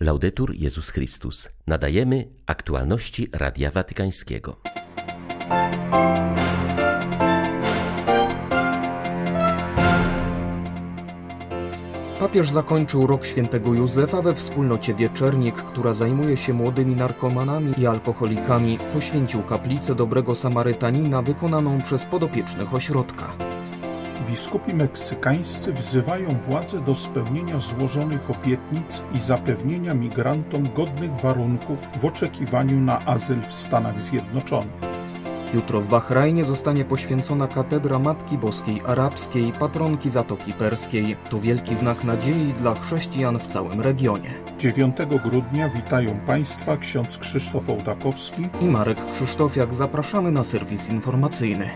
Laudetur Jezus Chrystus. Nadajemy aktualności Radia Watykańskiego. Papież zakończył rok świętego Józefa we wspólnocie Wieczernik, która zajmuje się młodymi narkomanami i alkoholikami. Poświęcił kaplicę dobrego Samarytanina wykonaną przez podopiecznych ośrodka. Biskupi meksykańscy wzywają władze do spełnienia złożonych obietnic i zapewnienia migrantom godnych warunków w oczekiwaniu na azyl w Stanach Zjednoczonych. Jutro w Bahrajnie zostanie poświęcona katedra Matki Boskiej Arabskiej, patronki Zatoki Perskiej. To wielki znak nadziei dla chrześcijan w całym regionie. 9 grudnia witają Państwa ksiądz Krzysztof Ołdakowski i Marek Krzysztofiak. Zapraszamy na serwis informacyjny.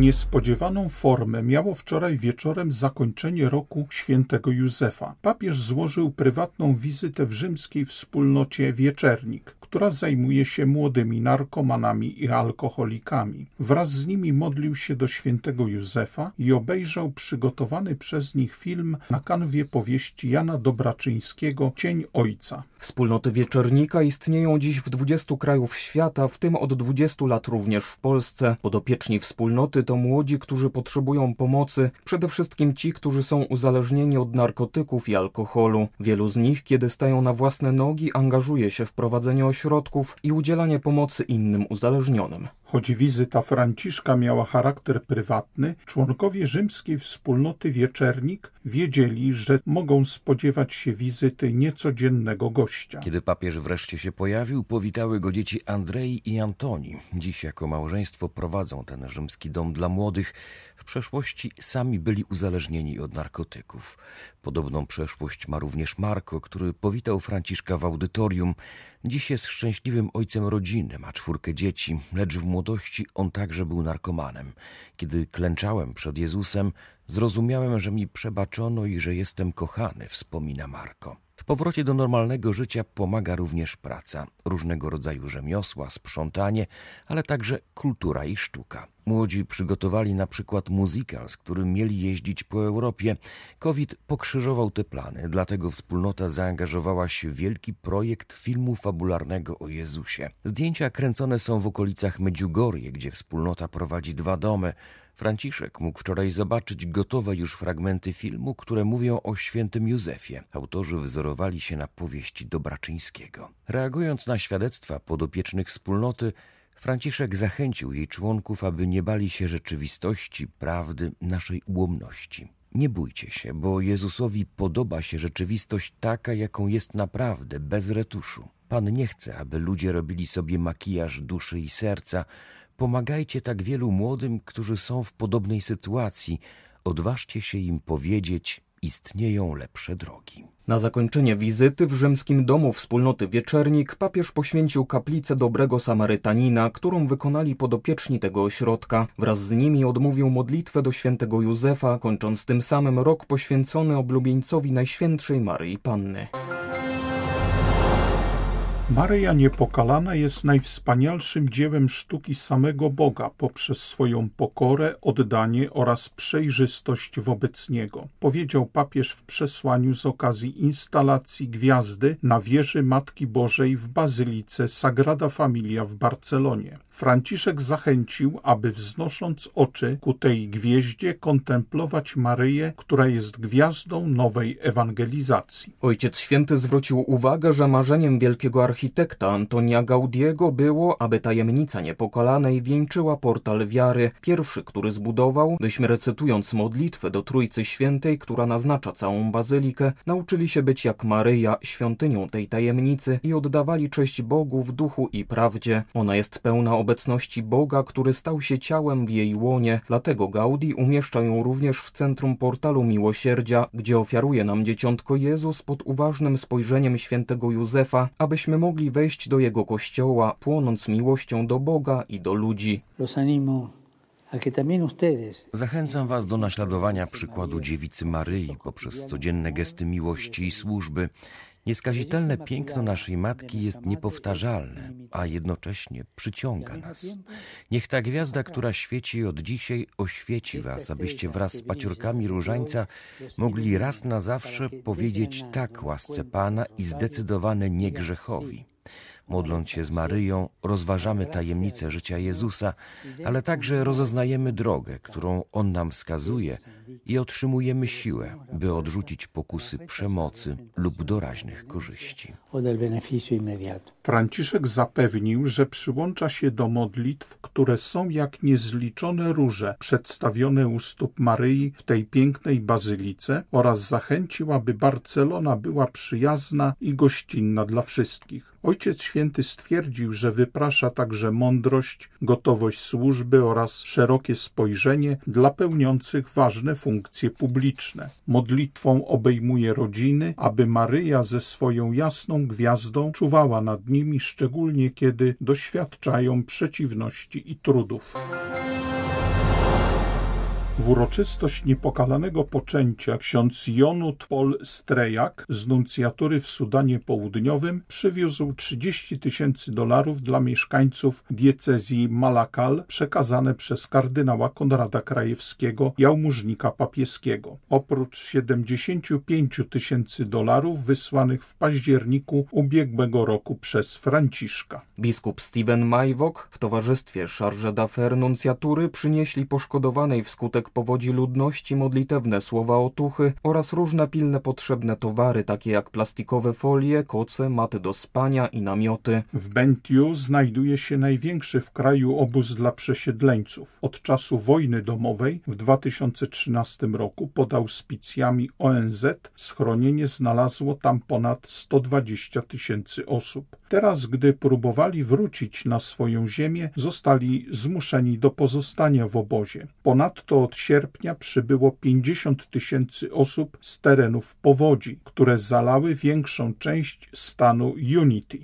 Niespodziewaną formę miało wczoraj wieczorem zakończenie roku świętego Józefa. Papież złożył prywatną wizytę w rzymskiej wspólnocie Wieczernik, która zajmuje się młodymi narkomanami i alkoholikami. Wraz z nimi modlił się do świętego Józefa i obejrzał przygotowany przez nich film na kanwie powieści Jana Dobraczyńskiego Cień Ojca. Wspólnoty Wieczernika istnieją dziś w 20 krajów świata, w tym od 20 lat również w Polsce. Podopieczni wspólnoty to młodzi, którzy potrzebują pomocy, przede wszystkim ci, którzy są uzależnieni od narkotyków i alkoholu. Wielu z nich, kiedy stają na własne nogi, angażuje się w prowadzenie ośrodków i udzielanie pomocy innym uzależnionym. Choć wizyta Franciszka miała charakter prywatny, członkowie rzymskiej wspólnoty Wieczernik wiedzieli, że mogą spodziewać się wizyty niecodziennego gościa. Kiedy papież wreszcie się pojawił, powitały go dzieci Andrei i Antoni. Dziś jako małżeństwo prowadzą ten rzymski dom dla młodych. W przeszłości sami byli uzależnieni od narkotyków. Podobną przeszłość ma również Marko, który powitał Franciszka w audytorium. Dziś jest szczęśliwym ojcem rodziny, ma czwórkę dzieci, lecz w młodości on także był narkomanem. Kiedy klęczałem przed Jezusem, zrozumiałem, że mi przebaczono i że jestem kochany, wspomina Marko. W powrocie do normalnego życia pomaga również praca, różnego rodzaju rzemiosła, sprzątanie, ale także kultura i sztuka. Młodzi przygotowali na przykład muzykal, z którym mieli jeździć po Europie. COVID pokrzyżował te plany, dlatego wspólnota zaangażowała się w wielki projekt filmu fabularnego o Jezusie. Zdjęcia kręcone są w okolicach Medjugorje, gdzie wspólnota prowadzi dwa domy. Franciszek mógł wczoraj zobaczyć gotowe już fragmenty filmu, które mówią o świętym Józefie. Autorzy wzorowali się na powieści Dobraczyńskiego. Reagując na świadectwa podopiecznych wspólnoty, Franciszek zachęcił jej członków, aby nie bali się rzeczywistości, prawdy, naszej ułomności. Nie bójcie się, bo Jezusowi podoba się rzeczywistość taka, jaką jest naprawdę, bez retuszu. Pan nie chce, aby ludzie robili sobie makijaż duszy i serca. Pomagajcie tak wielu młodym, którzy są w podobnej sytuacji. Odważcie się im powiedzieć: istnieją lepsze drogi. Na zakończenie wizyty w rzymskim domu wspólnoty Wieczernik papież poświęcił kaplicę dobrego Samarytanina, którą wykonali podopieczni tego ośrodka. Wraz z nimi odmówił modlitwę do świętego Józefa, kończąc tym samym rok poświęcony oblubieńcowi Najświętszej Maryi Panny. Maryja Niepokalana jest najwspanialszym dziełem sztuki samego Boga poprzez swoją pokorę, oddanie oraz przejrzystość wobec Niego, powiedział papież w przesłaniu z okazji instalacji gwiazdy na wieży Matki Bożej w Bazylice Sagrada Familia w Barcelonie. Franciszek zachęcił, aby wznosząc oczy ku tej gwieździe kontemplować Maryję, która jest gwiazdą nowej ewangelizacji. Ojciec Święty zwrócił uwagę, że marzeniem wielkiego architekta architekta Antonia Gaudiego było, aby tajemnica niepokalanej wieńczyła portal wiary, pierwszy, który zbudował, byśmy recytując modlitwę do Trójcy Świętej, która naznacza całą bazylikę, nauczyli się być jak Maryja, świątynią tej tajemnicy i oddawali cześć Bogu w duchu i prawdzie. Ona jest pełna obecności Boga, który stał się ciałem w jej łonie, dlatego Gaudi umieszcza ją również w centrum portalu miłosierdzia, gdzie ofiaruje nam dzieciątko Jezus pod uważnym spojrzeniem świętego Józefa, abyśmy mogli mogli wejść do Jego kościoła, płonąc miłością do Boga i do ludzi. Zachęcam Was do naśladowania przykładu dziewicy Maryi poprzez codzienne gesty miłości i służby. Nieskazitelne piękno naszej Matki jest niepowtarzalne, a jednocześnie przyciąga nas. Niech ta gwiazda, która świeci od dzisiaj, oświeci Was, abyście wraz z paciorkami różańca mogli raz na zawsze powiedzieć tak łasce Pana i zdecydowane nie grzechowi. Modląc się z Maryją, rozważamy tajemnicę życia Jezusa, ale także rozeznajemy drogę, którą On nam wskazuje i otrzymujemy siłę, by odrzucić pokusy przemocy lub doraźnych korzyści. Franciszek zapewnił, że przyłącza się do modlitw, które są jak niezliczone róże przedstawione u stóp Maryi w tej pięknej bazylice oraz zachęcił, aby Barcelona była przyjazna i gościnna dla wszystkich. Ojciec Święty stwierdził, że wyprasza także mądrość, gotowość służby oraz szerokie spojrzenie dla pełniących ważne funkcje publiczne. Modlitwą obejmuje rodziny, aby Maryja ze swoją jasną gwiazdą czuwała nad nimi, szczególnie kiedy doświadczają przeciwności i trudów. W uroczystość niepokalanego poczęcia ksiądz Jonut Pol Strejak z nuncjatury w Sudanie Południowym przywiózł 30 tysięcy dolarów dla mieszkańców diecezji Malakal przekazane przez kardynała Konrada Krajewskiego, jałmużnika papieskiego. Oprócz 75 tysięcy dolarów wysłanych w październiku ubiegłego roku przez Franciszka. Biskup Steven Majwok w towarzystwie Charge d'Affaires nuncjatury przynieśli poszkodowanej wskutek powodzi ludności modlitewne słowa otuchy oraz różne pilne potrzebne towary, takie jak plastikowe folie, koce, maty do spania i namioty. W Bentiu znajduje się największy w kraju obóz dla przesiedleńców. Od czasu wojny domowej w 2013 roku pod auspicjami ONZ schronienie znalazło tam ponad 120 tysięcy osób. Teraz, gdy próbowali wrócić na swoją ziemię, zostali zmuszeni do pozostania w obozie. Ponadto od sierpnia przybyło 50 tysięcy osób z terenów powodzi, które zalały większą część stanu Unity.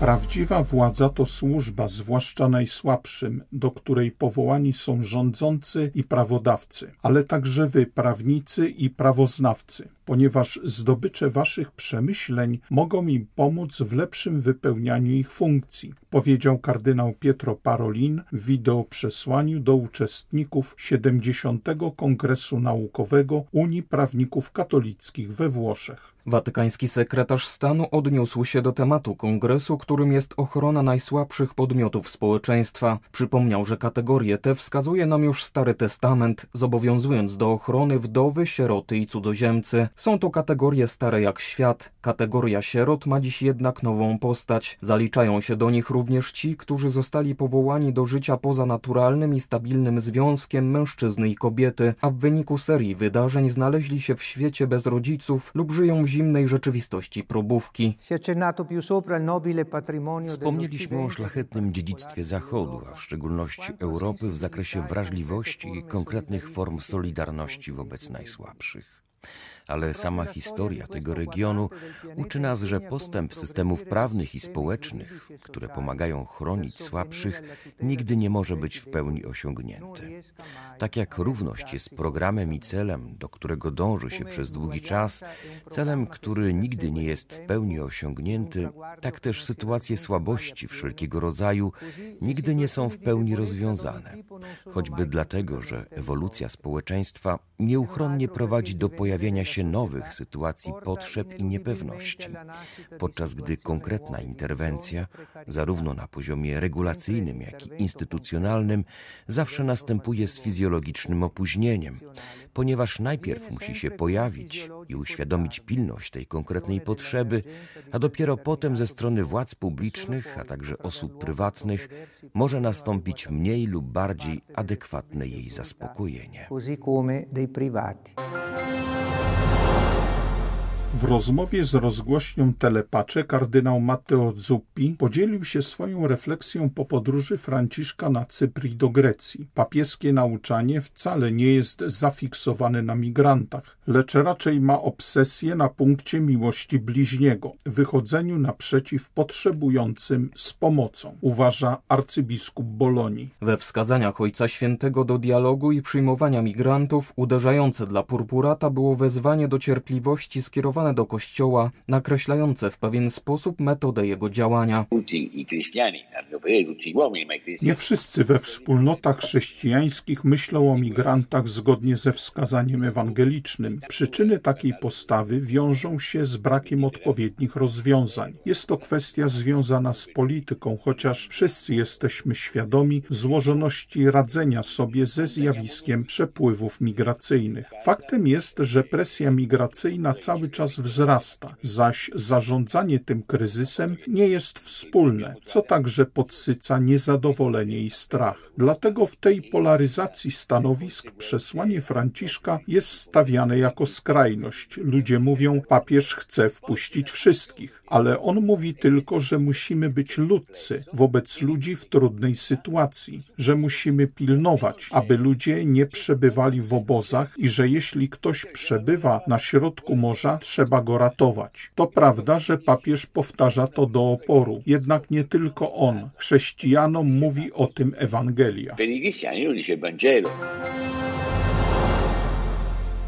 Prawdziwa władza to służba, zwłaszcza najsłabszym, do której powołani są rządzący i prawodawcy, ale także wy, prawnicy i prawoznawcy, ponieważ zdobycze waszych przemyśleń mogą im pomóc w lepszym wypełnianiu ich funkcji, powiedział kardynał Pietro Parolin w wideoprzesłaniu do uczestników 70. Kongresu Naukowego Unii Prawników Katolickich we Włoszech. Watykański sekretarz stanu odniósł się do tematu kongresu, którym jest ochrona najsłabszych podmiotów społeczeństwa. Przypomniał, że kategorie te wskazuje nam już Stary Testament, zobowiązując do ochrony wdowy, sieroty i cudzoziemcy. Są to kategorie stare jak świat. Kategoria sierot ma dziś jednak nową postać. Zaliczają się do nich również ci, którzy zostali powołani do życia poza naturalnym i stabilnym związkiem mężczyzny i kobiety, a w wyniku serii wydarzeń znaleźli się w świecie bez rodziców lub żyją w zimnej rzeczywistości probówki. Wspomnieliśmy o szlachetnym dziedzictwie Zachodu, a w szczególności Europy w zakresie wrażliwości i konkretnych form solidarności wobec najsłabszych ale sama historia tego regionu uczy nas, że postęp systemów prawnych i społecznych, które pomagają chronić słabszych, nigdy nie może być w pełni osiągnięty. Tak jak równość jest programem i celem, do którego dąży się przez długi czas, celem, który nigdy nie jest w pełni osiągnięty, tak też sytuacje słabości wszelkiego rodzaju nigdy nie są w pełni rozwiązane. Choćby dlatego, że ewolucja społeczeństwa nieuchronnie prowadzi do pojawienia się nowych sytuacji potrzeb i niepewności, podczas gdy konkretna interwencja, zarówno na poziomie regulacyjnym, jak i instytucjonalnym, zawsze następuje z fizjologicznym opóźnieniem, ponieważ najpierw musi się pojawić i uświadomić pilność tej konkretnej potrzeby, a dopiero potem ze strony władz publicznych, a także osób prywatnych, może nastąpić mniej lub bardziej adekwatne jej zaspokojenie. W rozmowie z rozgłośnią Telepacze kardynał Matteo Zuppi podzielił się swoją refleksją po podróży Franciszka na Cypr i do Grecji. Papieskie nauczanie wcale nie jest zafiksowane na migrantach, lecz raczej ma obsesję na punkcie miłości bliźniego, wychodzeniu naprzeciw potrzebującym z pomocą, uważa arcybiskup Bolonii. We wskazaniach Ojca Świętego do dialogu i przyjmowania migrantów uderzające dla purpurata było wezwanie do cierpliwości skierowane do Kościoła, nakreślające w pewien sposób metodę jego działania. Nie wszyscy we wspólnotach chrześcijańskich myślą o migrantach zgodnie ze wskazaniem ewangelicznym. Przyczyny takiej postawy wiążą się z brakiem odpowiednich rozwiązań. Jest to kwestia związana z polityką, chociaż wszyscy jesteśmy świadomi złożoności radzenia sobie ze zjawiskiem przepływów migracyjnych. Faktem jest, że presja migracyjna cały czas wzrasta, zaś zarządzanie tym kryzysem nie jest wspólne, co także podsyca niezadowolenie i strach. Dlatego w tej polaryzacji stanowisk przesłanie Franciszka jest stawiane jako skrajność. Ludzie mówią, papież chce wpuścić wszystkich, ale on mówi tylko, że musimy być ludcy wobec ludzi w trudnej sytuacji, że musimy pilnować, aby ludzie nie przebywali w obozach i że jeśli ktoś przebywa na środku morza, trzeba go ratować. To prawda, że papież powtarza to do oporu, jednak nie tylko on. Chrześcijanom mówi o tym Ewangelia. Evangelia. Per i cristiani lo dice il Vangelo.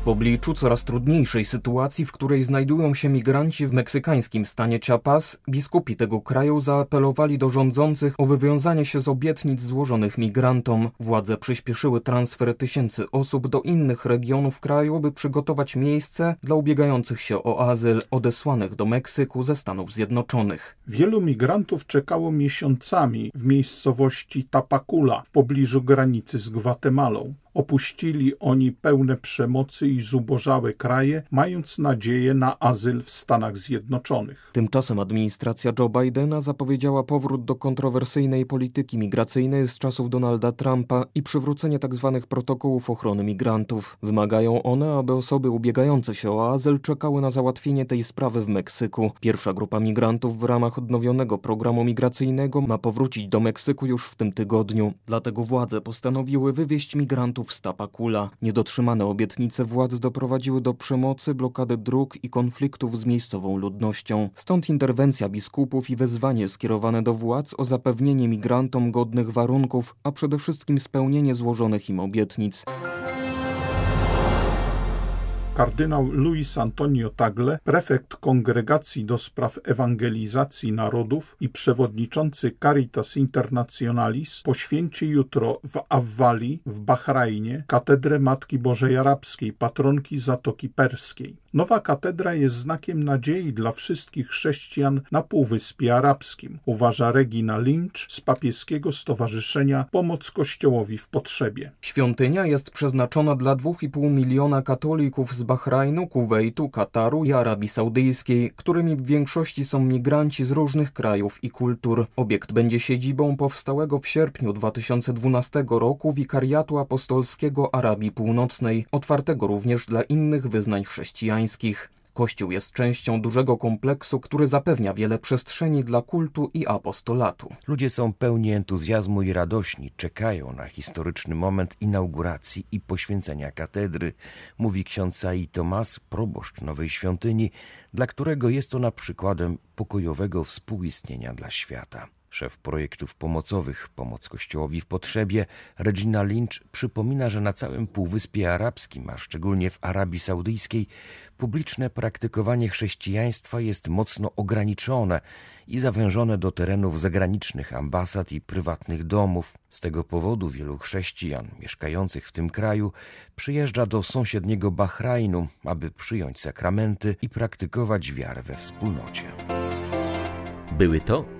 W obliczu coraz trudniejszej sytuacji, w której znajdują się migranci w meksykańskim stanie Chiapas, biskupi tego kraju zaapelowali do rządzących o wywiązanie się z obietnic złożonych migrantom. Władze przyspieszyły transfer tysięcy osób do innych regionów kraju, by przygotować miejsce dla ubiegających się o azyl odesłanych do Meksyku ze Stanów Zjednoczonych. Wielu migrantów czekało miesiącami w miejscowości Tapakula w pobliżu granicy z Gwatemalą. Opuścili oni pełne przemocy i zubożałe kraje, mając nadzieję na azyl w Stanach Zjednoczonych. Tymczasem administracja Joe Bidena zapowiedziała powrót do kontrowersyjnej polityki migracyjnej z czasów Donalda Trumpa i przywrócenie tzw. Tak protokołów ochrony migrantów. Wymagają one, aby osoby ubiegające się o azyl czekały na załatwienie tej sprawy w Meksyku. Pierwsza grupa migrantów w ramach odnowionego programu migracyjnego ma powrócić do Meksyku już w tym tygodniu. Dlatego władze postanowiły wywieźć migrantów w Stapakula. Niedotrzymane obietnice władz doprowadziły do przemocy, blokady dróg i konfliktów z miejscową ludnością. Stąd interwencja biskupów i wezwanie skierowane do władz o zapewnienie migrantom godnych warunków, a przede wszystkim spełnienie złożonych im obietnic. Kardynał Luis Antonio Tagle, prefekt Kongregacji do Spraw Ewangelizacji Narodów i przewodniczący Caritas Internationalis, poświęci jutro w Awwali w Bahrajnie katedrę Matki Bożej Arabskiej, patronki Zatoki Perskiej. Nowa katedra jest znakiem nadziei dla wszystkich chrześcijan na Półwyspie Arabskim, uważa Regina Lynch z papieskiego stowarzyszenia Pomoc Kościołowi w Potrzebie. Świątynia jest przeznaczona dla 2,5 miliona katolików z Bahrajnu, Kuwejtu, Kataru i Arabii Saudyjskiej, którymi w większości są migranci z różnych krajów i kultur. Obiekt będzie siedzibą powstałego w sierpniu 2012 roku wikariatu apostolskiego Arabii Północnej, otwartego również dla innych wyznań chrześcijańskich. Kościół jest częścią dużego kompleksu, który zapewnia wiele przestrzeni dla kultu i apostolatu. Ludzie są pełni entuzjazmu i radośni, czekają na historyczny moment inauguracji i poświęcenia katedry, mówi ksiądz Sai Tomas, proboszcz nowej świątyni, dla którego jest ona przykładem pokojowego współistnienia dla świata. Szef projektów pomocowych Pomoc Kościołowi w Potrzebie, Regina Lynch, przypomina, że na całym Półwyspie Arabskim, a szczególnie w Arabii Saudyjskiej, publiczne praktykowanie chrześcijaństwa jest mocno ograniczone i zawężone do terenów zagranicznych ambasad i prywatnych domów. Z tego powodu wielu chrześcijan mieszkających w tym kraju przyjeżdża do sąsiedniego Bahrajnu, aby przyjąć sakramenty i praktykować wiarę we wspólnocie. Były to